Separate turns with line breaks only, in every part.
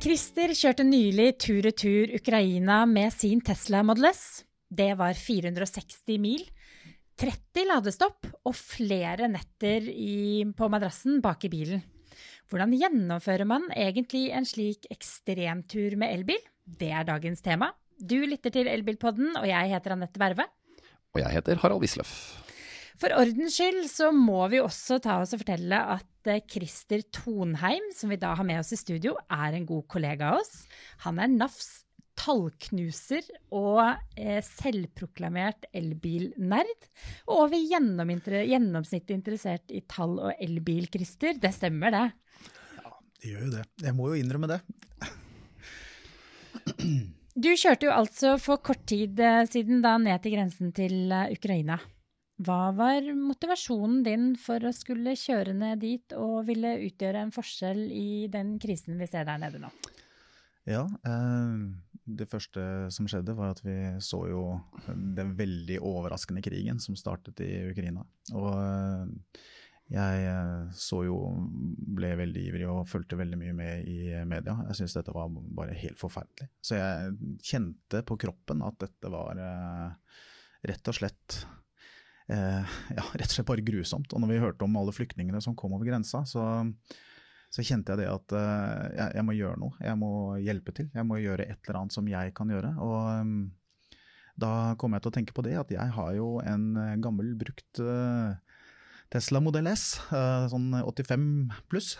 Christer kjørte nylig tur-retur Ukraina med sin Tesla Model S. Det var 460 mil, 30 ladestopp og flere netter i, på madrassen bak i bilen. Hvordan gjennomfører man egentlig en slik ekstremtur med elbil? Det er dagens tema. Du lytter til Elbilpodden, og jeg heter Anette Berve.
Og jeg heter Harald Wisløff.
For ordens skyld så må vi også ta oss og fortelle at Christer Tonheim, som vi da har med oss i studio, er en god kollega av oss. Han er NAFs tallknuser og eh, selvproklamert elbilnerd. Og over gjennomsnittet interessert i tall og elbil, Christer. Det stemmer, det?
Ja, det gjør jo det. Jeg må jo innrømme det.
Du kjørte jo altså for kort tid eh, siden da ned til grensen til eh, Ukraina. Hva var motivasjonen din for å skulle kjøre ned dit og ville utgjøre en forskjell i den krisen vi ser der nede nå?
Ja, eh, det første som skjedde var at vi så jo den veldig overraskende krigen som startet i Ukraina. Og eh, jeg eh, så jo, ble veldig ivrig og fulgte veldig mye med i media. Jeg syntes dette var bare helt forferdelig. Så jeg kjente på kroppen at dette var rett og slett eh, ja, rett og slett bare grusomt. Og når vi hørte om alle flyktningene som kom over grensa, så, så kjente jeg det at eh, jeg, må gjøre noe. Jeg må hjelpe til. Jeg må gjøre et eller annet som jeg kan gjøre. Og eh, da kom jeg til å tenke på det at jeg har jo en eh, gammel, brukt uh, Tesla Model S, uh, sånn 85 pluss.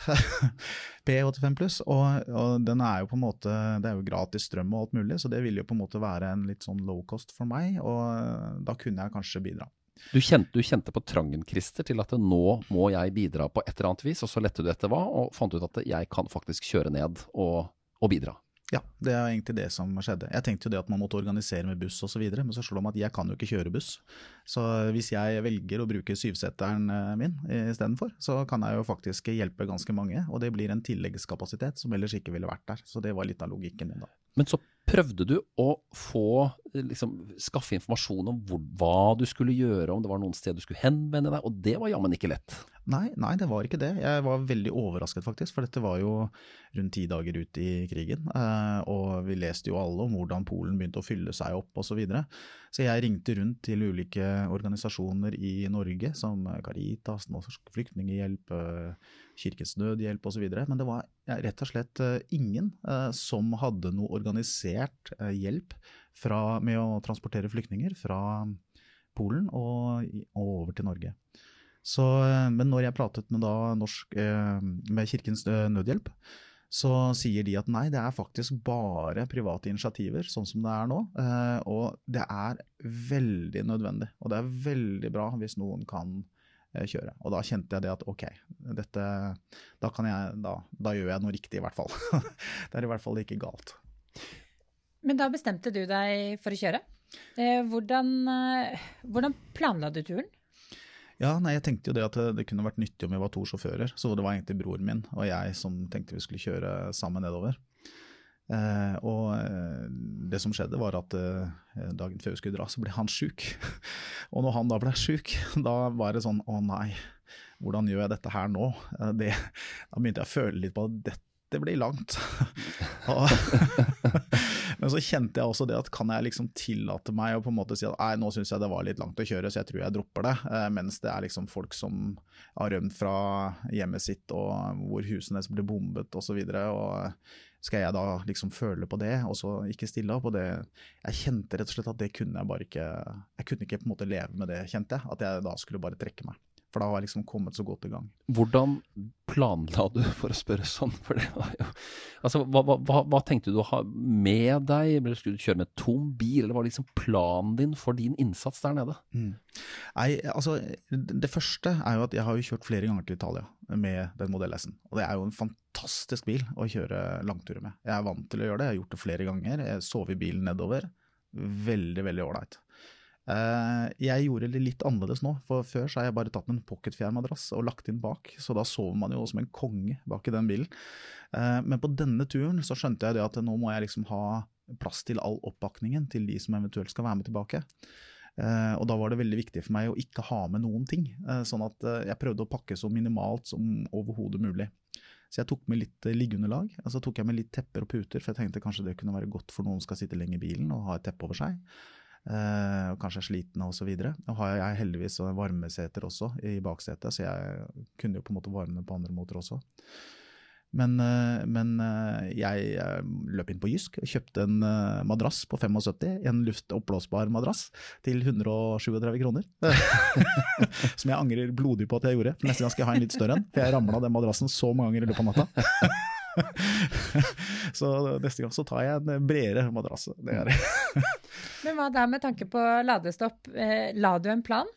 P85 pluss. Og, og, den er jo på en måte Det er jo gratis strøm og alt mulig, så det ville jo på en måte være en litt sånn low cost for meg. Og da kunne jeg kanskje bidra.
Du kjente, du kjente, på trangen Christer, til at nå må jeg bidra på et eller annet vis, og så lette du etter hva, og fant ut at jeg kan faktisk kjøre ned og, og bidra.
Ja, det er egentlig det som skjedde. Jeg tenkte jo det at man måtte organisere med buss osv., men så slår det meg at jeg kan jo ikke kjøre buss. Så hvis jeg velger å bruke syvseteren eh, min istedenfor, så kan jeg jo faktisk hjelpe ganske mange. Og det blir en tilleggskapasitet som ellers ikke ville vært der. Så det var litt av logikken min da.
Men så prøvde du å få, liksom, skaffe informasjon om hva du skulle gjøre, om det var noen steder du skulle henvende deg, og det var jammen ikke lett?
Nei, nei, det var ikke det. Jeg var veldig overrasket faktisk, for dette var jo rundt ti dager ut i krigen. Eh, og vi leste jo alle om hvordan Polen begynte å fylle seg opp osv. Så, videre. så jeg ringte rundt til ulike organisasjoner i Norge, som Caritas, Norsk Flyktninghjelp, eh, Kirkens Nødhjelp osv. Men det var rett og slett eh, ingen som hadde noe organisert hjelp fra, med å transportere flyktninger fra Polen og, over til Norge. Så, eh, men når jeg pratet med, norsk, eh, med Kirkens eh, Nødhjelp, så sier de at nei, det er faktisk bare private initiativer, sånn som det er nå. Og det er veldig nødvendig, og det er veldig bra hvis noen kan kjøre. Og da kjente jeg det at ok, dette, da, jeg, da, da gjør jeg noe riktig i hvert fall. det er i hvert fall ikke galt.
Men da bestemte du deg for å kjøre. Hvordan, hvordan planla du turen?
Ja, nei, jeg tenkte jo det at det kunne vært nyttig om vi var to sjåfører. Så det var egentlig broren min og jeg som tenkte vi skulle kjøre sammen nedover. Eh, og eh, det som skjedde var at eh, dagen før vi skulle dra, så ble han sjuk. og når han da ble sjuk, da var det sånn å nei, hvordan gjør jeg dette her nå? Eh, det, da begynte jeg å føle litt på at dette blir langt. Men så kjente jeg også det at kan jeg liksom tillate meg å på en måte si at nei, nå syns jeg det var litt langt å kjøre, så jeg tror jeg dropper det. Eh, mens det er liksom folk som har rømt fra hjemmet sitt og hvor husene blir bombet osv. Skal jeg da liksom føle på det, og så ikke stille opp? Og det, jeg kjente rett og slett at det kunne jeg bare ikke Jeg kunne ikke på en måte leve med det, kjente jeg. At jeg da skulle bare trekke meg. For da har jeg liksom kommet så godt i gang.
Hvordan planla du, for å spørre sånn? For det var jo Altså, hva, hva, hva tenkte du å ha med deg? Skulle du kjøre med tom bil, eller var det liksom planen din for din innsats der nede? Mm.
Nei, altså, det første er jo at jeg har jo kjørt flere ganger til Italia med den Modell S-en. Og det er jo en fantastisk bil å kjøre langturer med. Jeg er vant til å gjøre det, jeg har gjort det flere ganger. Jeg sover i bilen nedover. Veldig, veldig ålreit. Eh, jeg gjorde det litt annerledes nå, for før så har jeg bare tatt en pocketfjærmadrass og lagt inn bak, så da sover man jo som en konge bak i den bilen. Eh, men på denne turen så skjønte jeg det at nå må jeg liksom ha plass til all oppakningen til de som eventuelt skal være med tilbake. Uh, og da var det veldig viktig for meg å ikke ha med noen ting. Uh, sånn at uh, jeg prøvde å pakke så minimalt som overhodet mulig. Så jeg tok med litt liggeunderlag. så tok jeg med litt tepper og puter, for jeg tenkte kanskje det kunne være godt for noen som skal sitte lenge i bilen og ha et teppe over seg. Eh, og kanskje er så osv. Nå har jeg heldigvis varmeseter også i baksetet, så jeg kunne jo på en måte varme på andre måter også. Men, eh, men, eh, jeg løp inn på Jysk og kjøpte en madrass på 75, en luftoppblåsbar madrass, til 137 kroner. Som jeg angrer blodig på at jeg gjorde. For neste gang skal jeg ha en litt større en, for jeg ramla den madrassen så mange ganger i løpet av natta. så neste gang så tar jeg en bredere madrass.
Men hva da med tanke på ladestopp? La du en plan,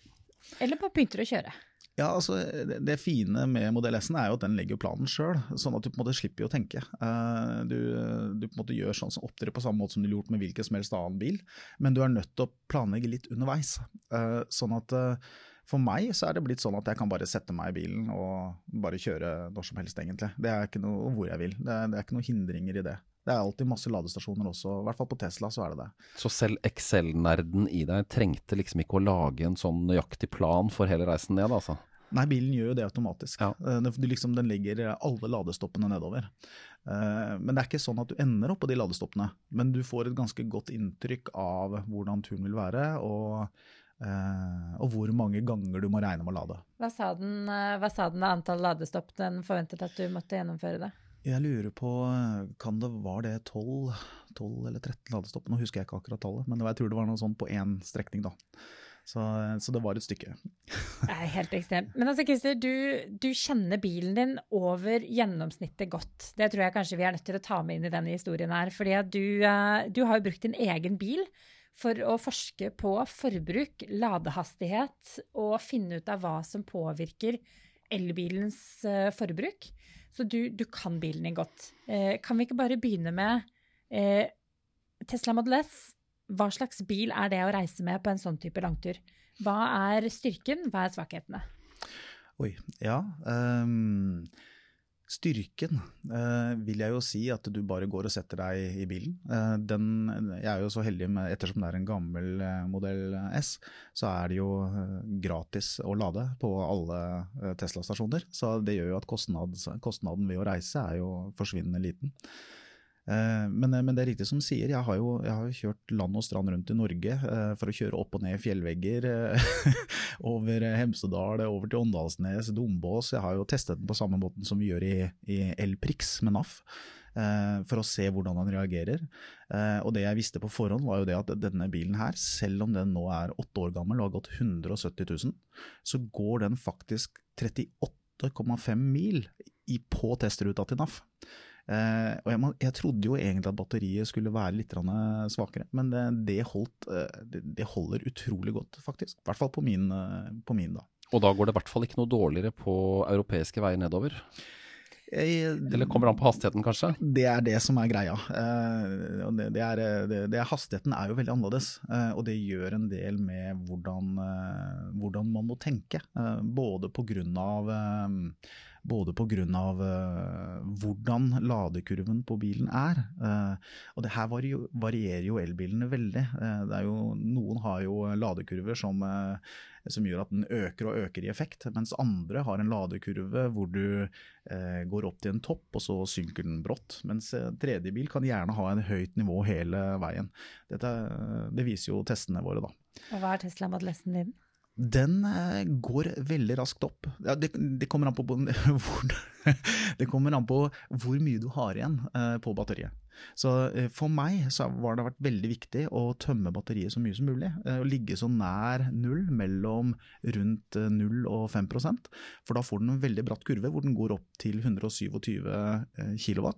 eller bare begynte du å kjøre?
Ja, altså det, fine med modell S-en er jo at den legger planen sjøl, sånn at du på en måte slipper å tenke. Uh, du, du, på en måte gjør sånn som opptrer på samme måte som du gjort med hvilken som helst annen bil, men du er nødt til å planlegge litt underveis. Uh, sånn at for meg så er det blitt sånn at jeg kan bare sette meg i bilen og bare kjøre når som helst, egentlig. Det er ikke noe hvor jeg vil. Det er, det er ikke noen hindringer i det. Det er alltid masse ladestasjoner også, i hvert fall på Tesla så er det det.
Så selv Excel-nerden i deg trengte liksom ikke å lage en sånn nøyaktig plan for hele reisen ned, altså?
Nei, bilen gjør jo det automatisk. Ja. Det, den, liksom, den legger alle ladestoppene nedover. Uh, men det er ikke sånn at du ender opp på de ladestoppene. Men du får et ganske godt inntrykk av hvordan turen vil være, og, og hvor mange ganger du må regne med å lade.
Hva sa den, hva sa den antall ladestopp den forventet at du måtte gjennomføre det?
Jeg lurer på, kan det, Var det 12, 12 eller 13 ladestopp? Nå husker jeg ikke akkurat tallet, men jeg tror det var noe sånt på én strekning. da. Så, så, det var et stykke.
Det er helt ekstremt. Men altså, Christer, du, du, kjenner bilen din over gjennomsnittet godt. Det tror jeg kanskje vi er nødt til å ta med inn i denne historien her. fordi du, eh, du har jo brukt din egen bil for å forske på forbruk, ladehastighet og finne ut av hva som påvirker elbilens uh, forbruk. Så du, du, kan bilen din godt. Uh, kan vi ikke bare begynne med uh, Tesla Model S? Hva slags bil er det å reise med på en sånn type langtur? Hva er styrken, hva er svakhetene?
Oi, ja. Um, styrken eh, vil jeg jo si at du bare går og setter deg i bilen. Eh, den, jeg er jo så heldig med, ettersom det er en gammel eh, modell S, så er det jo gratis å lade på alle Tesla-stasjoner. Så det gjør jo at kostnad, kostnaden ved å reise er jo forsvinnende liten. Eh, men, eh, men, det er riktig som sier, jeg har jo jeg har kjørt land og strand rundt i Norge eh, for å kjøre opp og ned fjellvegger. over Hemsedal, over til Åndalsnes, Dombås. Jeg har jo testet den på samme måten som vi gjør i, i Elprix med NAF. For å se hvordan den reagerer. Og det jeg visste på forhånd, var jo det at denne bilen her, selv om den nå er åtte år gammel og har gått 170 000, så går den faktisk 38,5 mil på testruta til NAF. Uh, og jeg, jeg, trodde jo egentlig at batteriet skulle være litt svakere, men det, det, holdt, uh, det, det, holder utrolig godt, faktisk. I hvert fall på min, uh, på min, da.
Og da går det i hvert fall ikke noe dårligere på europeiske veier nedover? Jeg, Eller kommer det an på hastigheten, kanskje?
Det er det som er greia. Det, er, hastigheten er jo veldig annerledes, og det gjør en del med hvordan, hvordan man må tenke. Både på grunn av både pga. Uh, hvordan ladekurven på bilen er. Uh, og det her varierer jo elbilene veldig. Er jo, noen har jo ladekurver som, som, gjør at den øker og øker i effekt, mens andre har en ladekurve hvor du går opp til en topp, og så synker den brått. Mens tredje bil kan gjerne ha en høyt nivå hele veien. Dette, det viser jo testene våre, da.
Og hva er Tesla Model S-en din?
Den eh, går veldig raskt opp. Det, det, kommer på det kommer an på hvor mye du har igjen eh, på batteriet. Så eh, for meg så har det vært veldig viktig å tømme batteriet så mye som mulig. Å ligge så nær null, mellom rundt 0 og 5% For da får den en veldig bratt kurve hvor den går opp til 127 kW.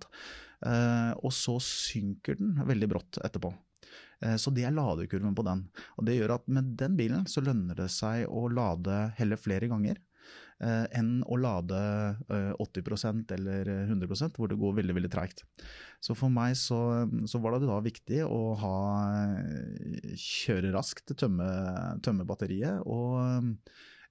Og så synker den veldig brått etterpå. Eh, så det er ladekurven på den. Og det gjør at med den bilen så lønner det seg å lade heller flere ganger eh, enn å lade 80 eh, eller 100% hvor det går veldig veldig treigt. Så for meg så, så, var det da viktig å ha kjøre raskt, tømme, tømme batteriet og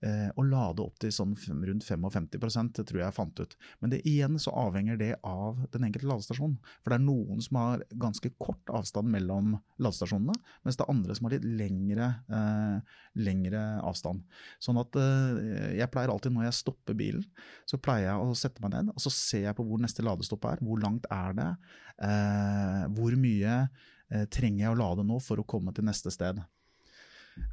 å lade opp til sånn rundt 55 det tror jeg jeg fant ut. Men det igjen så avhenger det av den enkelte ladestasjon. For det er noen som har ganske kort avstand mellom ladestasjonene, mens det er andre som har litt lengre, eh, lengre avstand. Sånn at eh, jeg pleier alltid når jeg stopper bilen, så pleier jeg å sette meg ned og så ser jeg på hvor neste ladestopp er. Hvor langt er det? Eh, hvor mye eh, trenger jeg å lade nå for å komme til neste sted?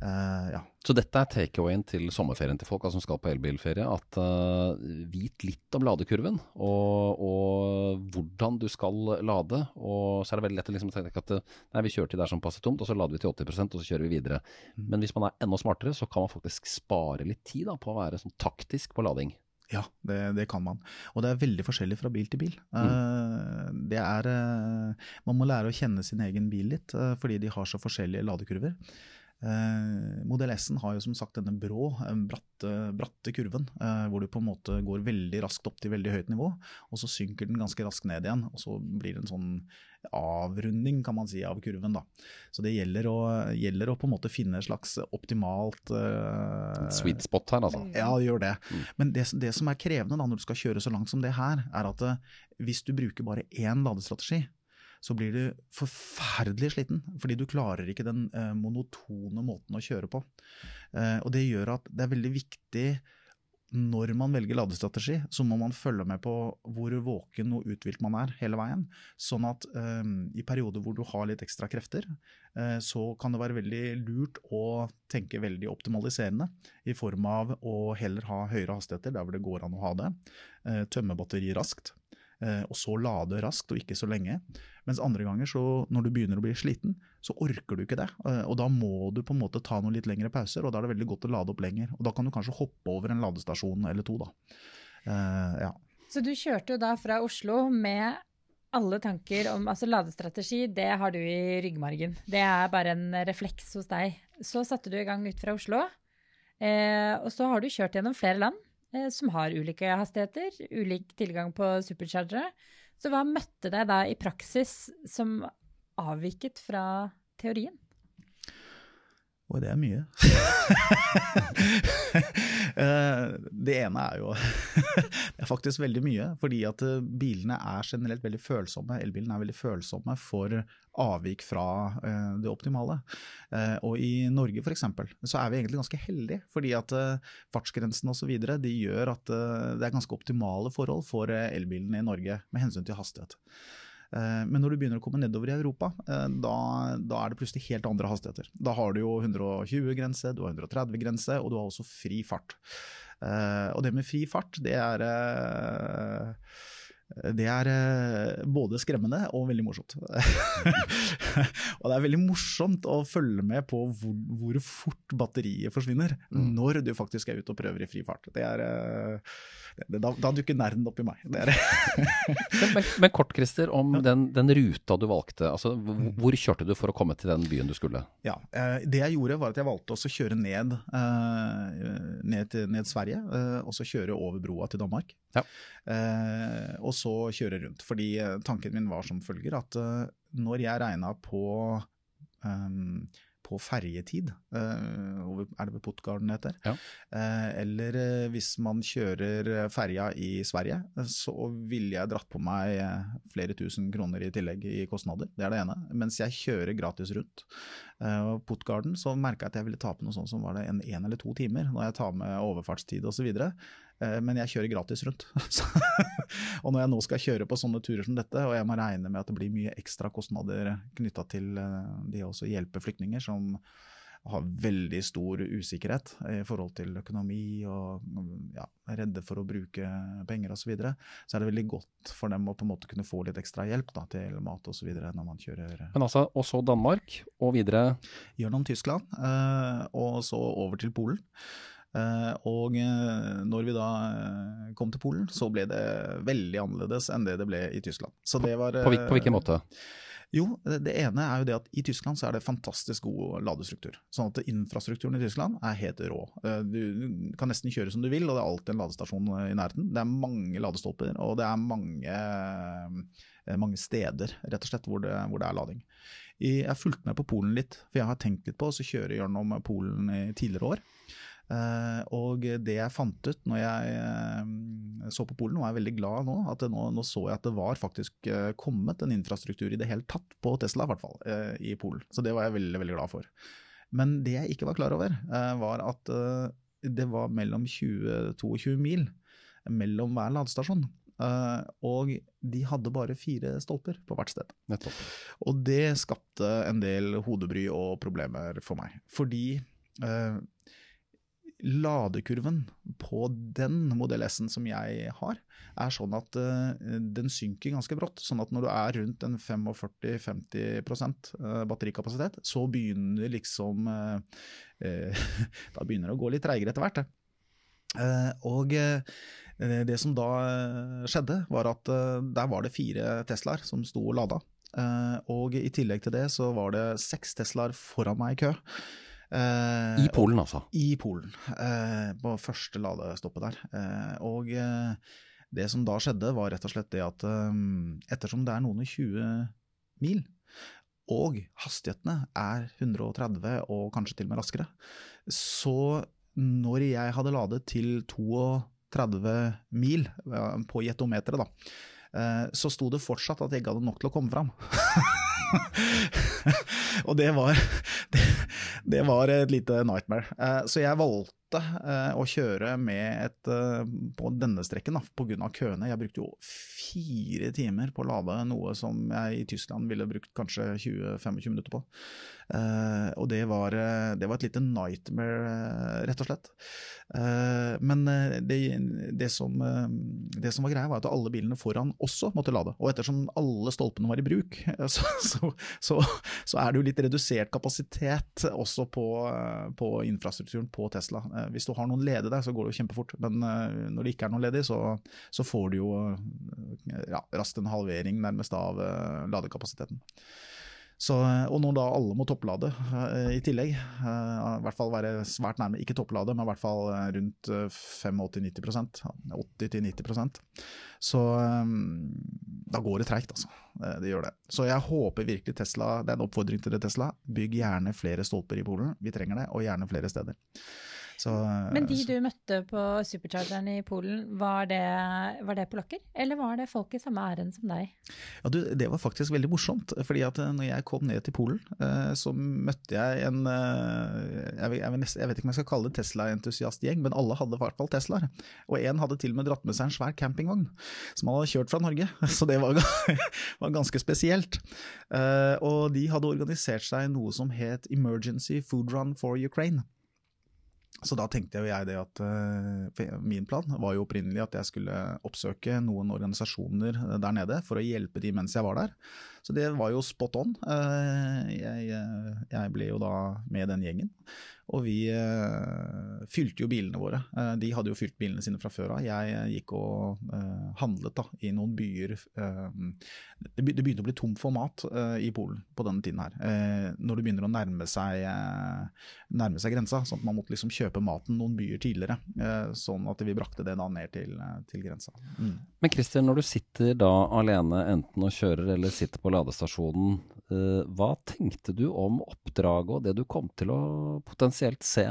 Uh, ja.
Så dette er takeawayen til sommerferien til folk altså, som skal på elbilferie. At uh, vit litt om ladekurven og, og, hvordan du skal lade. Og så er det veldig lett å liksom tenke at nei, vi kjører til der som passer tomt, og så lader vi til 80% og så kjører vi videre. Mm. Men hvis man er enda smartere, så kan man faktisk spare litt tid da, på å være sånn taktisk på lading.
Ja, det, det, kan man. Og det er veldig forskjellig fra bil til bil. Mm. Det er Man må lære å kjenne sin egen bil litt, fordi de har så forskjellige ladekurver. Eh, Modell S-en har jo som sagt denne brå, bratte, bratte kurven, eh, hvor du på en måte går veldig raskt opp til veldig høyt nivå, og så synker den ganske raskt ned igjen. Og så blir det en sånn avrunding kan man si, av kurven. da. Så det gjelder å, gjelder å på en måte finne et slags optimalt eh,
Sweet spot her, altså.
Ja, det gjør det. Mm. Men det, det, som er krevende da, når du skal kjøre så langt som det her, er at uh, hvis du bruker bare én ladestrategi, så blir du forferdelig sliten. Fordi du klarer ikke den eh, monotone måten å kjøre på. Eh, og det gjør at det er veldig viktig når man velger ladestrategi, så må man følge med på hvor våken og uthvilt man er hele veien. Sånn at eh, i perioder hvor du har litt ekstra krefter, eh, så kan det være veldig lurt å tenke veldig optimaliserende. I form av å heller ha høyere hastigheter der hvor det går an å ha det. Eh, tømme batteriet raskt. Eh, og så lade raskt og ikke så lenge. Mens andre ganger, så når du begynner å bli sliten, så orker du ikke det. Eh, og da må du på en måte ta noen litt lengre pauser, og da er det veldig godt å lade opp lenger. Og da kan du kanskje hoppe over en ladestasjon eller to, da. Uh, ja.
Så du kjørte jo da fra Oslo med alle tanker om altså ladestrategi, det har du i ryggmargen. Det er bare en refleks hos deg. Så satte du i gang ut fra Oslo, eh, og så har du kjørt gjennom flere land. Eh, som har ulike hastigheter, ulik tilgang på superchargere. Så hva møtte deg da i praksis som avviket fra teorien?
Og det er mye. Eh, det ene er jo Det er faktisk veldig mye. Fordi at eh, bilene er generelt veldig følsomme. Elbilene er veldig følsomme for avvik fra uh, det optimale. Og i Norge f.eks. så er vi egentlig ganske heldige, fordi at fartsgrensene fartsgrensen osv. gjør at det er ganske optimale forhold for elbilene i Norge med hensyn til hastighet. Men når du begynner å komme nedover i Europa, da, da, er det plutselig helt andre hastigheter. Da har du jo 120-grense, du har 130-grense, og du har også fri fart. Og det med fri fart, det er det er eh, både skremmende og veldig morsomt. og det er veldig morsomt å følge med på hvor, hvor fort batteriet forsvinner mm. når du faktisk er ute og prøver i fri fart. Det er, eh, da, da, dukker nerden opp i meg. men,
men, men, kort, Christer, om den, den, ruta du valgte. Altså, hvor, hvor, kjørte du for å komme til den byen du skulle?
Ja, eh, Det jeg gjorde, var at jeg valgte å kjøre ned, ned, til, ned Sverige, og så kjøre over broa til Danmark. Ja. og så kjøre rundt. Fordi eh, tanken min var som følger at eh, når jeg regna på um, på ferjetid, uh, er det ved Puttgarden det heter? Ja. Uh, eller uh, hvis man kjører ferja i Sverige, så ville jeg dratt på meg flere tusen kroner i tillegg i kostnader. Det er det ene. Mens jeg kjører gratis rundt. Puttgarden så merka jeg at jeg ville ta på noe sånt som var det en, en eller to timer, når jeg tar med overfartstid osv. Eh, men jeg kjører gratis rundt. og når jeg nå skal kjøre på sånne turer som dette, og jeg må regne med at det blir mye ekstra kostnader knytta til de det å hjelpe flyktninger som har veldig stor usikkerhet i forhold til økonomi og ja, er redde for å bruke penger osv., så, videre, så er det veldig godt for dem å på en måte kunne få litt ekstra hjelp da, til mat osv. når man kjører.
Men altså, Og så Danmark, og videre?
Gjennom Tyskland, eh, og så over til Polen. Eh, og eh, når vi da eh, kom til Polen, så ble det veldig annerledes enn det det ble i Tyskland.
Var, på, på, hvilken måte?
Jo, det ene er jo det at i Tyskland så er det fantastisk god ladestruktur. Sånn at infrastrukturen i Tyskland er helt rå. Du kan nesten kjøre som du vil, og det er alltid en ladestasjon i nærheten. Det er mange ladestolper, og det er mange, mange steder rett og slett hvor det, hvor det er lading. Jeg har fulgt med på Polen litt, for jeg har tenkt litt på å kjøre gjennom Polen i tidligere år. Eh, og det jeg fant ut når jeg eh, så på Polen, og er veldig glad nå, at nå, nå, så jeg at det var faktisk eh, kommet en infrastruktur i det hele tatt på Tesla, i hvert fall, i Polen. Så det var jeg veldig, veldig glad for. Men det jeg ikke var klar over, var at det var mellom 20 22 mil mellom hver ladestasjon. Uh, og de hadde bare fire stolper på hvert sted.
Nettopp.
Og det skapte en del hodebry og problemer for meg. Fordi uh, ladekurven på den Modell S-en som jeg har, er sånn at uh, den synker ganske brått. Sånn at når du er rundt en 45-50% batterikapasitet, så begynner liksom Da begynner det å gå litt treigere etter hvert. og Eh, det som da eh, skjedde, var at eh, der var det fire Teslaer som sto og lada. Og i tillegg til det så var det seks Teslaer foran meg i kø.
I Polen, altså?
I Polen. På første ladestoppet der. Og det som da skjedde, var rett og slett det at ettersom det er noen og 20 mil, og hastighetene er 130 og kanskje til og med raskere, så når jeg hadde ladet til 32 mil på jetometeret, da, eh, så sto det fortsatt at jeg ikke hadde nok til å komme fram. og det var, det, var et lite nightmare. Eh, så jeg valgte å kjøre med et på denne strekken pga. køene. Jeg brukte jo fire timer på å lade noe som jeg i Tyskland ville brukt kanskje 20-25 minutter på. Og det var, det var et lite nightmare, rett og slett. Eh, men eh, det, det, som, eh, det, som, var greia, var at alle bilene foran også måtte lade. Og ettersom alle stolpene var i bruk, så, så, så, så er det jo litt redusert kapasitet også på, på, infrastrukturen på Tesla. Hvis du har noen ledig der, så går det jo kjempefort. Men når det ikke er noen ledig, så, får du jo ja, raskt en halvering nærmest av ladekapasiteten. Så, og når da alle må topplade i tillegg, i hvert fall være svært nærme, ikke topplade, men i hvert fall rundt 85-90% 80-90% så da går det treigt, altså. det gjør det. Så jeg håper virkelig Tesla, det er en oppfordring til det Tesla, bygg gjerne flere stolper i Polen, vi trenger det, og gjerne flere steder.
Så, Men de du møtte på superchargeren i Polen, var det, var det polakker? Eller var det folk i samme ærend som deg?
Ja, du, Det var faktisk veldig morsomt. fordi at eh, når jeg kom ned til Polen, eh, så møtte jeg en eh, jeg, jeg, jeg, vet ikke om jeg skal kalle det Tesla-entusiastgjeng, men alle hadde i hvert fall Teslaer. Og en hadde til og med dratt med seg en svær campingvogn som han hadde kjørt fra Norge. Så det var, var ganske spesielt. Og de hadde organisert seg noe som het Emergency Food Run for Ukraine. Så da tenkte jeg det at uh, min plan var jo opprinnelig at jeg skulle oppsøke noen organisasjoner eh, der nede for å hjelpe de mens jeg var der. Så det var jo spot on. Uh, jeg, jeg, ble jo da med den gjengen. Og vi uh, fylte jo bilene våre. Uh, de hadde jo fylt bilene sine fra før av. Jeg uh, gikk og handlet da, i noen byer. Det, det, begynte å bli tomt for mat i Polen på denne tiden her. når det begynner å nærme seg, nærme seg grensa. sånn at Man måtte liksom kjøpe maten noen byer tidligere. sånn at vi brakte det da ned til, til grensa. Mm.
Men Christian, når du sitter da alene enten og kjører eller sitter på ladestasjonen, hva tenkte du om oppdraget og det du kom til å potensielt se?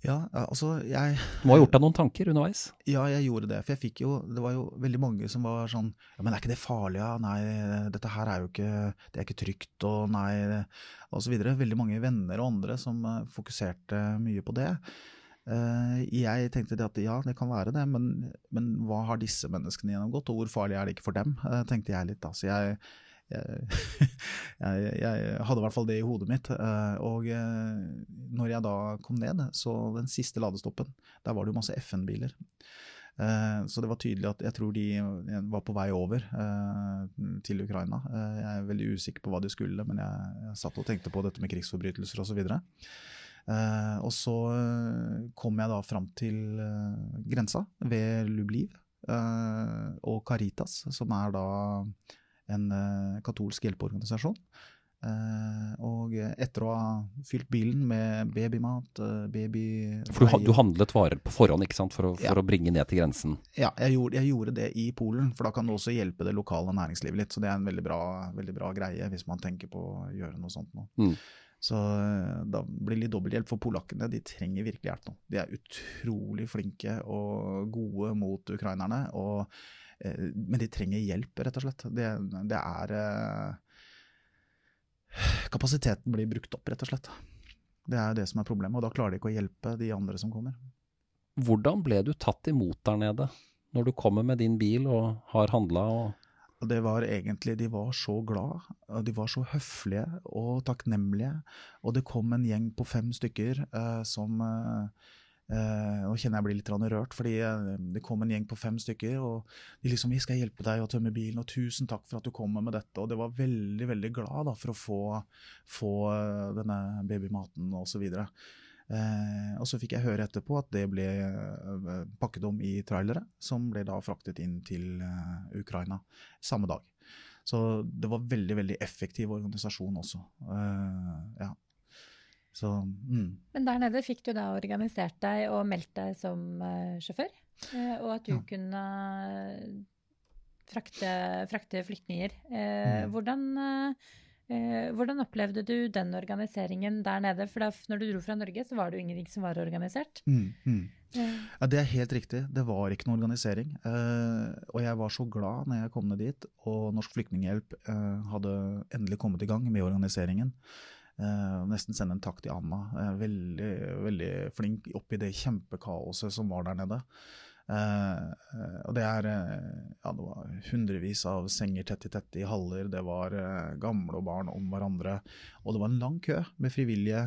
Ja, altså jeg
Du må ha gjort deg noen tanker underveis?
Ja, jeg gjorde det. For jeg fikk jo Det var jo veldig mange som var sånn Ja, men er ikke det farlig, ja? Nei, dette her er jo ikke Det er ikke trygt, og nei Og så videre. Veldig mange venner og andre som eh, fokuserte mye på det. Eh, jeg tenkte det at ja, det kan være det, men, men hva har disse menneskene gjennomgått, og hvor farlig er det ikke for dem, eh, tenkte jeg litt da. Så jeg jeg, jeg, hadde i hvert fall det i hodet mitt. Eh, og eh, når jeg da kom ned, så den siste ladestoppen, der var det jo masse FN-biler. Eh, så det var tydelig at jeg tror de var på vei over til Ukraina. Jeg er veldig usikker på hva de skulle, men jeg, satt og tenkte på dette med krigsforbrytelser osv. Og så kom jeg da fram til grensa ved Lubliv og Caritas, som er da en uh, katolsk hjelpeorganisasjon. Uh, og etter å ha fylt bilen med babymat, uh, baby...
For du, du, handlet varer på forhånd ikke sant, for å, for ja. å bringe ned til grensen?
Ja, jeg gjorde, jeg gjorde, det i Polen, for da kan du også hjelpe det lokale næringslivet litt. Så det er en veldig bra, veldig bra greie hvis man tenker på å gjøre noe sånt nå. Mm. Så eh, da blir det litt dobbelthjelp for polakkene. De trenger virkelig hjelp nå. De er utrolig flinke og gode mot ukrainerne. Og, eh, men de trenger hjelp, rett og slett. Det, det er eh, Kapasiteten blir brukt opp, rett og slett. Det er det som er problemet, og da klarer de ikke å hjelpe de andre som kommer.
Hvordan ble du tatt imot der nede, når du kommer med din bil og har handla og
det var egentlig De var så glad, og de var så høflige og takknemlige. Og det kom en gjeng på fem stykker eh, som eh, eh, Nå kjenner jeg blir litt rørt, fordi eh, det kom en gjeng på fem stykker. Og de liksom 'Vi skal hjelpe deg å tømme bilen, og tusen takk for at du kommer med dette.' Og det var veldig, veldig glad da, for å få, få eh, denne babymaten og så videre. Eh, og så fikk jeg høre etterpå at det ble eh, pakket om i trailere, som ble da fraktet inn til eh, Ukraina samme dag. Så det var veldig, veldig effektiv organisasjon også. Eh, ja. Så mm.
Men der nede fikk du da organisert deg og meldt deg som eh, sjåfør, eh, og at du
Ja.
kunne frakte, frakte flyktninger. Eh,
Mm.
hvordan, eh, eh, hvordan opplevde du den organiseringen der nede? For da, når du dro fra Norge, så var det jo ingenting som var organisert.
Mm, mm.
Eh,
Ja, Det er helt riktig. Det var ikke noe organisering. Eh, og jeg var så glad når jeg kom ned dit, og Norsk Flyktninghjelp eh, hadde endelig kommet i gang med organiseringen. Eh, nesten sende en takk til Anna. Eh, veldig, veldig flink oppi det kjempekaoset som var der nede. Eh, og det er ja, det var hundrevis av senger tett i tett i haller. Det var gamle og barn om hverandre. Og det var en lang kø med frivillige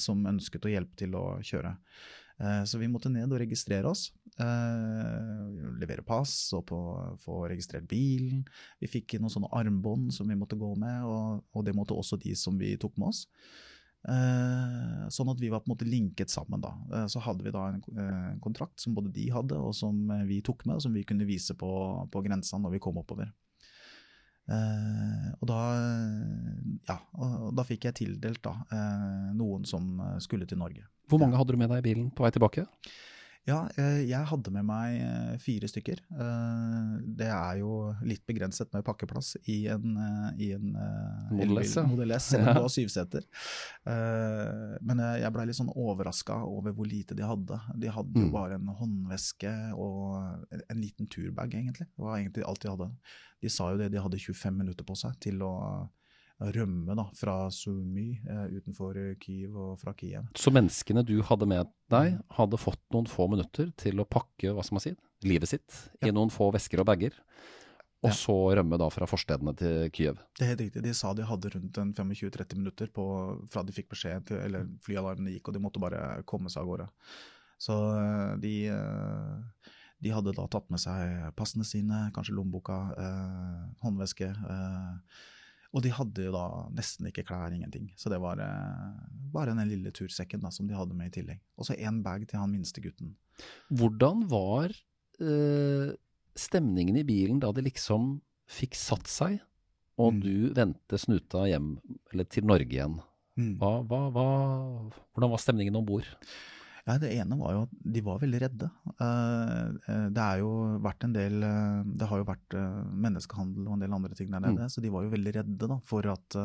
som ønsket å hjelpe til å kjøre. Så vi måtte ned og registrere oss. Eh, Levere pass og på, få registrert bilen. Vi fikk noen sånne armbånd som vi måtte gå med, og, og det måtte også de som vi tok med oss. Uh, Sånn at vi var på en måte linket sammen. da. Uh, Så hadde vi da en kontrakt som både de hadde, og som vi tok med, og som vi kunne vise på, på grensa når vi kom oppover. Uh, og da, ja, og da fikk jeg tildelt da, uh, noen som skulle til Norge.
Hvor mange hadde du med deg i bilen på vei tilbake?
Ja, eh, jeg hadde med meg eh, fire stykker. Eh, Det er jo litt begrenset med pakkeplass i en, i en
Model S.
Selv om du har syvseter. Men jeg blei litt sånn overraska over hvor lite de hadde. De hadde jo
Mm.
bare en håndveske og en, en liten turbag, egentlig. Det var egentlig alt de hadde. De sa jo det, de hadde 25 minutter på seg til å rømme da, fra Sumy eh, utenfor Kyiv og fra Kiev.
Så menneskene du hadde med deg, hadde fått noen få minutter til å pakke hva skal man si, livet sitt i noen få vesker og bager, og
Ja.
så rømme da fra forstedene til Kyiv.
Det er helt riktig. De sa de hadde rundt 25-30 minutter på, fra de fikk beskjed til eller flyalarmene gikk, og de måtte bare komme seg av gårde. Så eh, de, eh, de hadde da tatt med seg passene sine, kanskje lommeboka, eh, håndveske. Eh, og de hadde jo da nesten ikke klær, ingenting. Så det var eh, bare den lille tursekken da, som de hadde med i tillegg. Og så én bag til han minste gutten.
Hvordan var eh, stemningen i bilen da de liksom fikk satt seg, og
Mm.
du vendte snuta hjem, eller til Norge igjen? Hva, hva, hva, hvordan var stemningen om bord?
Ja, Det ene var jo at de var veldig redde. Eh, eh, Det er jo vært en del eh, Det har jo vært eh, menneskehandel og en del andre ting der nede, så de var jo veldig redde da, for at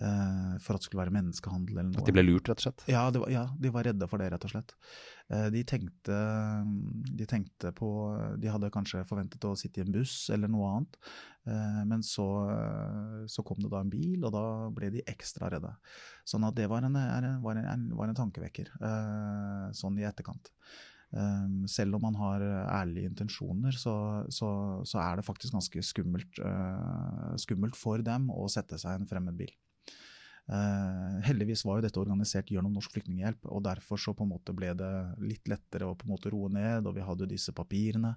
for at det skulle være menneskehandel eller noe.
At de ble lurt, rett og slett?
Ja, det var, ja, de var redde for det, rett og slett. Eh, De tenkte, de tenkte på De hadde kanskje forventet å sitte i en buss eller noe annet, Eh, men så, så kom det da en bil, og da ble de ekstra redde. Sånn at det var en, en, var en, var en tankevekker, eh, sånn i etterkant. Um, selv om man har ærlige intensjoner, så, så, så er det faktisk ganske skummelt, uh, skummelt for dem å sette seg i en fremmed bil. Eh, heldigvis var jo dette organisert gjennom Norsk Flyktninghjelp, og derfor så på en måte ble det litt lettere å på en måte roe ned, og vi hadde disse papirene.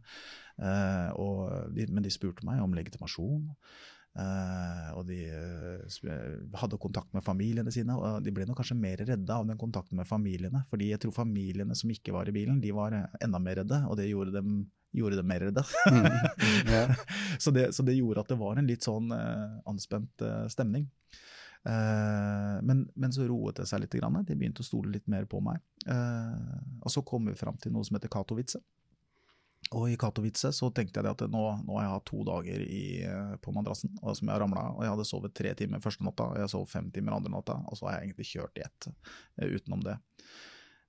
eh, og de, men de spurte meg om legitimasjon. Uh, og de hadde kontakt med familiene sine, og de ble nok kanskje mer redde av den kontakten med familiene. fordi jeg tror familiene som ikke var i bilen, de var enda mer redde, og det gjorde dem, gjorde dem mer redde.
Ja.
så, det, så det gjorde at det var en litt sånn anspent stemning. Eh, men, men så roet det seg litt. De begynte å stole litt mer på meg. Eh, og så kom vi fram til noe som heter Katowice. Og i Katowice så tenkte jeg at nå, nå har jeg hatt to dager i, eh, på madrassen og som jeg ramla av. Og jeg hadde sovet tre timer første natta, og jeg sov fem timer andre natta. Og så har jeg egentlig kjørt i ett utenom det.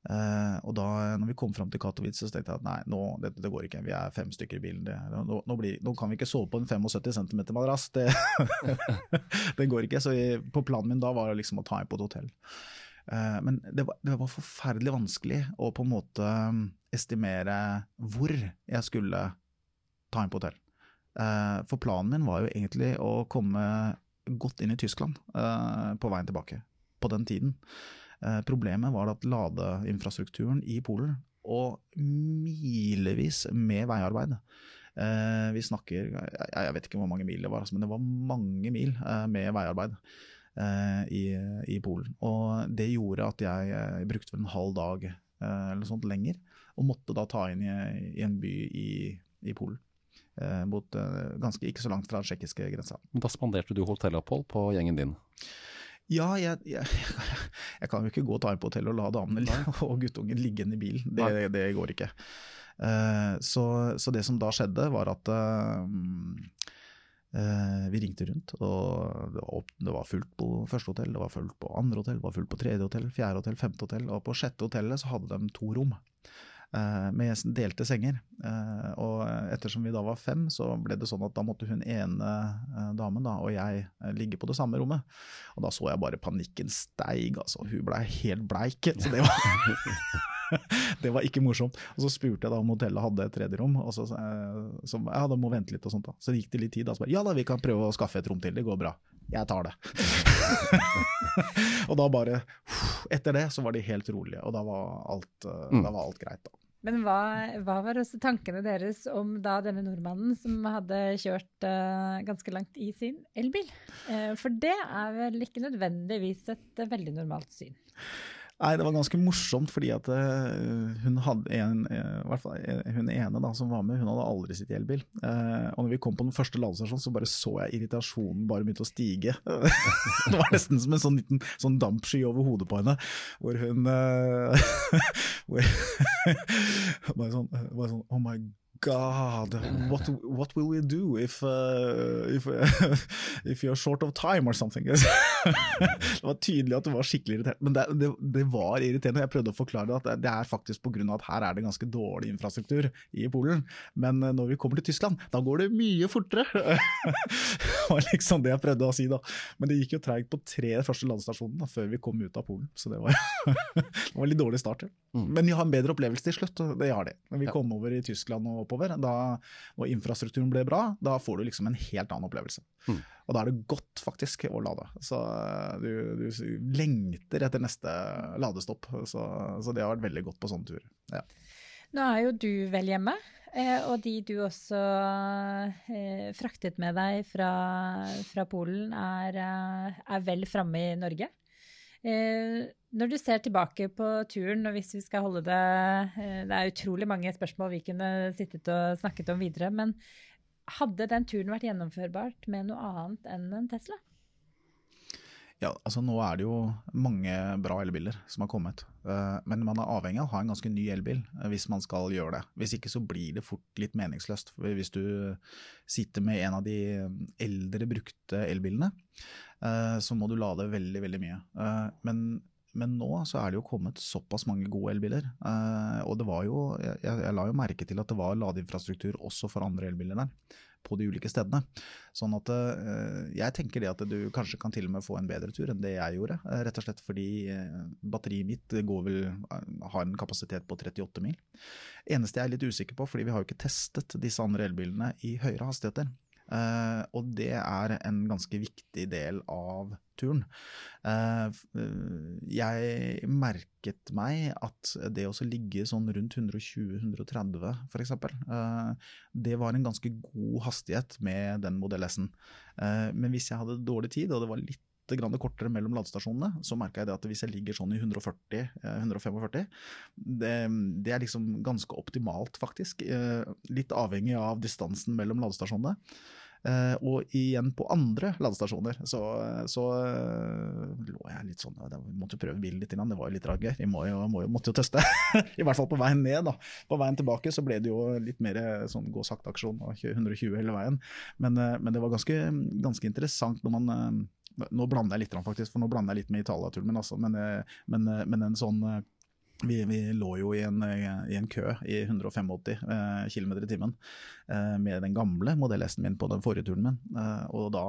Eh, og da når vi kom fram til Katowice, så tenkte jeg at nei, nå, det, det går ikke. Vi er fem stykker i bilen. Det, nå, nå, blir, nå, kan vi ikke sove på en 75 cm madrass. Det, det går ikke. Så jeg, på planen min da var det liksom å ta inn på et hotell. Eh, men var, det var, forferdelig vanskelig å på en måte um, estimere hvor jeg skulle ta inn på hotell. Eh, for planen min var jo egentlig å komme godt inn i Tyskland på veien tilbake, på den tiden. Problemet var at ladeinfrastrukturen i Polen, og milevis med veiarbeid Vi snakker, jeg vet ikke hvor mange mil det var, altså, men det var mange mil med veiarbeid. Eh, i, i, Polen. Og det gjorde at jeg, eh, brukte vel en halv dag eh, eller sånt lenger, og måtte da ta inn i, i en by i, i Polen. Mot, ganske ikke så langt fra den tsjekkiske grensa.
Da spanderte du hotellopphold på gjengen din?
Ja, jeg, jeg, jeg, kan jo ikke gå og ta inn på hotellet og la damene og guttungen ligge igjen i bilen. Det, det, går ikke. Så, så, det som da skjedde, var at Eh, vi ringte rundt, og det var, det var, fullt på første hotell, det var fullt på andre hotell, det var fullt på tredje hotell, fjerde hotell, femte hotell. Og på sjette hotellet så hadde de to rom med delte senger. Eh, og ettersom vi da var fem, så ble det sånn at da måtte hun ene eh, damen da, og jeg eh, ligge på det samme rommet. Og da så jeg bare panikken steig, altså. Hun blei helt bleik. Så det var det var ikke morsomt. Og Så spurte jeg da om hotellet hadde et tredje rom, og så, eh, så ja, da må vente litt og sånt da. Så gikk det litt tid, da så bare ja da, vi kan prøve å skaffe et rom til, det går bra. Jeg tar det. og da bare Etter det så var de helt rolige, og da var alt, eh, mm. da var alt greit, da.
Men hva, hva, var også tankene deres om da denne nordmannen som hadde kjørt uh, ganske langt i sin elbil? Uh, for det er vel ikke nødvendigvis et uh, veldig normalt syn?
Nei, det var ganske morsomt, fordi at uh, hun hadde en, i hvert fall eh, hun ene da, som var med, hun hadde aldri sitt elbil. Og når vi kom på den første ladestasjonen, så bare så jeg irritasjonen bare begynte å stige. det var nesten som en sånn liten sånn dampsky over hodet på henne, hvor hun hvor, bare, sånn, bare sånn Oh my God, what what will we do if uh, if, uh, if you're short of time or something? det var tydelig at det var skikkelig irritert, men det, det, det var irriterende. Jeg prøvde å forklare det at det er faktisk pga. at her er det ganske dårlig infrastruktur i Polen. Men uh, når vi kommer til Tyskland, da går det mye fortere! det var liksom det jeg prøvde å si, da. Men det gikk jo treigt på tre første ladestasjonene før vi kom ut av Polen, så det var, det var litt dårlig start. Mm. Men vi har en bedre opplevelse til slutt, det har de. Når vi kom over i Tyskland og oppover, da, og infrastrukturen blir bra, da får du liksom en helt annen opplevelse. Mm. Og da er det godt faktisk å lade. Så eh, du, du lengter etter neste ladestopp. Så, så, det har vært veldig godt på sånne turer. Ja.
Nå er jo du vel hjemme, eh, og de du også eh, fraktet med deg fra, fra Polen, er, er vel framme i Norge. Når du ser tilbake på turen, og hvis vi skal holde det Det er utrolig mange spørsmål vi kunne sittet og snakket om videre, men hadde den turen vært gjennomførbart med noe annet enn en Tesla?
Ja, altså Nå er det jo mange bra elbiler som har kommet. Eh, men man er avhengig av å ha en ganske ny elbil eh, hvis man skal gjøre det. Hvis ikke så blir det fort litt meningsløst. Hvis du sitter med en av de eldre, brukte elbilene, eh, så må du lade veldig, veldig mye. Men men nå så er det jo kommet såpass mange gode elbiler. Eh, og det var jo, jeg, jeg, la jo merke til at det var ladeinfrastruktur også for andre elbiler der. På de ulike stedene. Sånn at eh, jeg tenker det at du kanskje kan til og med få en bedre tur enn det jeg gjorde. Eh, rett og slett fordi batteriet mitt går vel, har en kapasitet på 38 mil. Eneste jeg er litt usikker på, fordi vi har jo ikke testet disse andre elbilene i høyere hastigheter. Uh, og det er en ganske viktig del av turen. Uh, jeg merket meg at det å ligge sånn rundt 120-130 f.eks., uh, det var en ganske god hastighet med den Modell S-en. Men hvis jeg hadde dårlig tid, og det var litt grann kortere mellom ladestasjonene, så merka jeg at hvis jeg ligger sånn i 140-145, det, det, er liksom ganske optimalt, faktisk. Litt avhengig av distansen mellom ladestasjonene. Eh, og igjen på andre ladestasjoner så, så lå jeg litt sånn Vi måtte prøve bilen litt, innan. det var jo litt rart. Vi må jo, må jo, måtte jo teste. I hvert fall på veien ned. da. På veien tilbake så ble det jo litt mer sånn gå sakte-aksjon, 120 hele veien. Men, men, det var ganske, ganske interessant når man nå blander jeg litt, faktisk, for nå blander jeg litt med Italia-turen min. Altså, men, men, men en sånn vi, vi, lå jo i en, i en, kø i 185 eh, km i timen eh, med den gamle Modell S-en min på den forrige turen min. Eh, og da,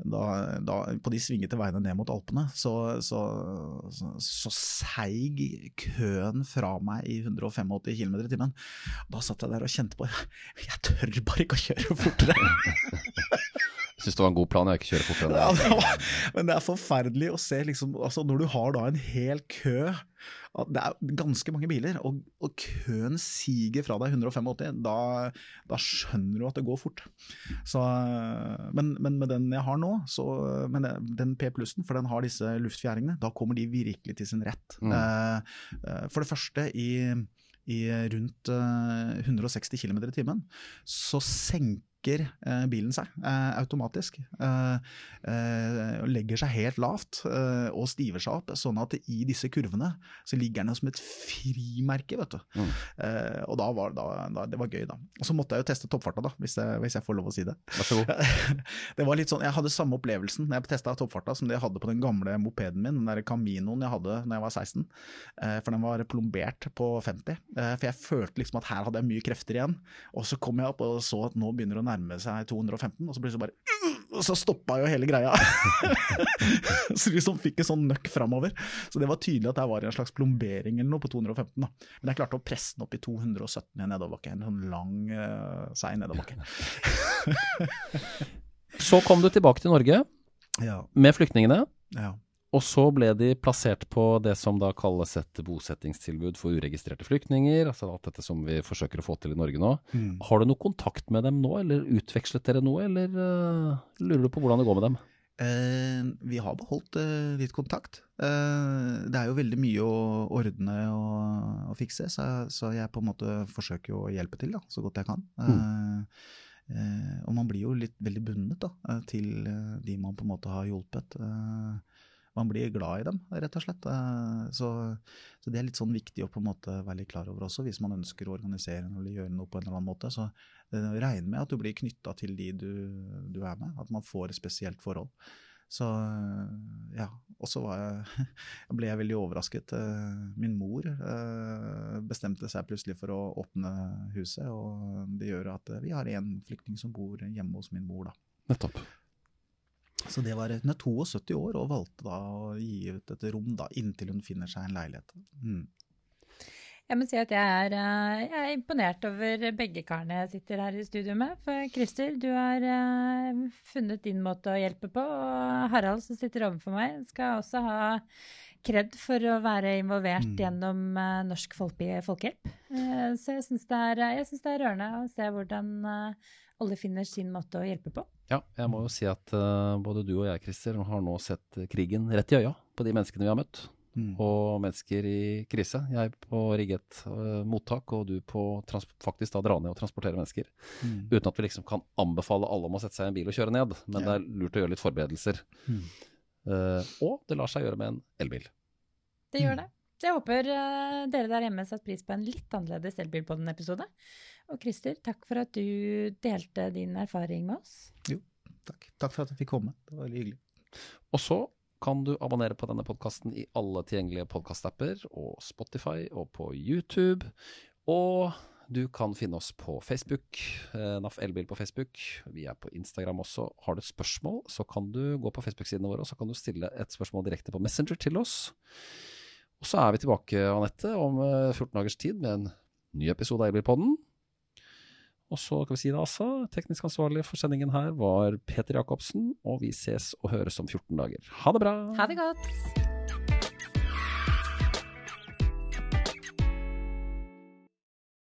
da, da, på de svingete veiene ned mot Alpene, så, så, så, så seig køen fra meg i 185 km i timen. Da satt jeg der og kjente på Jeg tør bare ikke å kjøre fortere!
Syns det var en god plan, jeg ikke kjører fortere enn det.
Ja, men det er forferdelig å se, liksom, altså når du har da en hel kø Det er ganske mange biler, og, og køen siger fra deg 185. Da, da, skjønner du at det går fort. Så, men, men, med den jeg har nå, så, men den P plussen, for den har disse luftfjæringene, da kommer de virkelig til sin rett. Mm. Eh, eh for det første, i, i rundt 160 eh, km i timen, så senker trekker eh, bilen seg eh, automatisk. Eh, legger seg helt lavt og stiver seg opp, sånn at i disse kurvene så ligger den som et frimerke. vet du. Mm. og da var, da, da, det var gøy, da. Og så måtte jeg jo teste toppfarta, da, hvis jeg, hvis jeg får lov å si det. Det var litt sånn, Jeg hadde samme opplevelsen når jeg testa toppfarta som det jeg hadde på den gamle mopeden min, den der Caminoen jeg hadde da jeg var 16. for den var plombert på 50. for jeg følte liksom at her hadde jeg mye krefter igjen. Og så kom jeg opp og så at nå begynner det å nærme seg 215, og så plutselig bare Og så stoppa jo hele greia! så vi liksom fikk en sånn nøkk framover. Så det var tydelig at det var en slags plombering eller noe på 215. da. Men jeg klarte å presse den opp i 217 i nedoverbakke. En sånn lang, uh, seig nedoverbakke.
så kom du tilbake til Norge
ja.
med flyktningene.
Ja.
Og så ble de plassert på det som da kalles et bosettingstilbud for uregistrerte flyktninger. Altså alt dette som vi forsøker å få til i Norge nå. Mm. Har du noe kontakt med dem nå, eller utvekslet dere noe, eller uh, lurer du på hvordan det går med dem?
Eh, vi har beholdt eh, litt kontakt. Eh, det er jo veldig mye å ordne og, og fikse, så, så, jeg på en måte forsøker å hjelpe til da, så godt jeg kan. Mm. Eh, og man blir jo litt veldig bundet da, til de man på en måte har hjulpet. Eh, man blir glad i dem, rett og slett. Eh, så, så, det er litt sånn viktig å på en måte være litt klar over også, hvis man ønsker å organisere eller gjøre noe på en eller annen måte. Så eh, regn med at du blir knytta til de du, du, er med, at man får et spesielt forhold. Så eh, ja. Og så ble jeg veldig overrasket. Min mor bestemte seg plutselig for å åpne huset, og det gjør at vi har en flyktning som bor hjemme hos min mor, da.
Nettopp.
Så det var, Hun er 72 år og valgte da å gi ut et rom da, inntil hun finner seg en leilighet. Mm.
Jeg må si at jeg er, eh, jeg er, imponert over begge karene jeg sitter her i studio med. For Christer, du har uh, funnet din måte å hjelpe på. Og Harald, som sitter overfor meg, skal også ha kred for å være involvert mm. gjennom uh, Norsk Folkehjelp. Så jeg syns det, det, er rørende å se hvordan alle finner sin måte å hjelpe på.
Ja, jeg må jo si at uh, både du og jeg, Christer, har nå sett krigen rett i øya på de menneskene vi har møtt. Mm. Og mennesker i krise. Jeg på rigget uh, mottak, og du på faktisk da dra ned og transportere mennesker. Mm. Uten at vi liksom kan anbefale alle om å sette seg i en bil og kjøre ned, men ja. det er lurt å gjøre litt forberedelser. Mm. Uh, og det lar seg gjøre med en elbil.
Det gjør mm. det. Så jeg håper dere der hjemme satte pris på en litt annerledes elbil på den episode. Og Christer, takk for at du delte din erfaring med oss.
Jo, takk. Takk for at jeg fikk komme. Det var veldig hyggelig.
Og så kan du abonnere på denne podkasten i alle tilgjengelige podkastapper og Spotify og på YouTube. Og du kan finne oss på Facebook, eh, NAF Elbil på Facebook. Vi er på Instagram også. Har du et spørsmål, så kan du gå på Facebook-sidene våre og så kan du stille et spørsmål direkte på Messenger til oss. Og så er vi tilbake, Anette, om 14 eh, dagers tid med en ny episode av Elbilpodden. Og så kan vi si det altså, teknisk ansvarlig for sendingen her var Peter Jacobsen, og vi ses og høres om 14 dager. Ha det bra!
Ha det godt!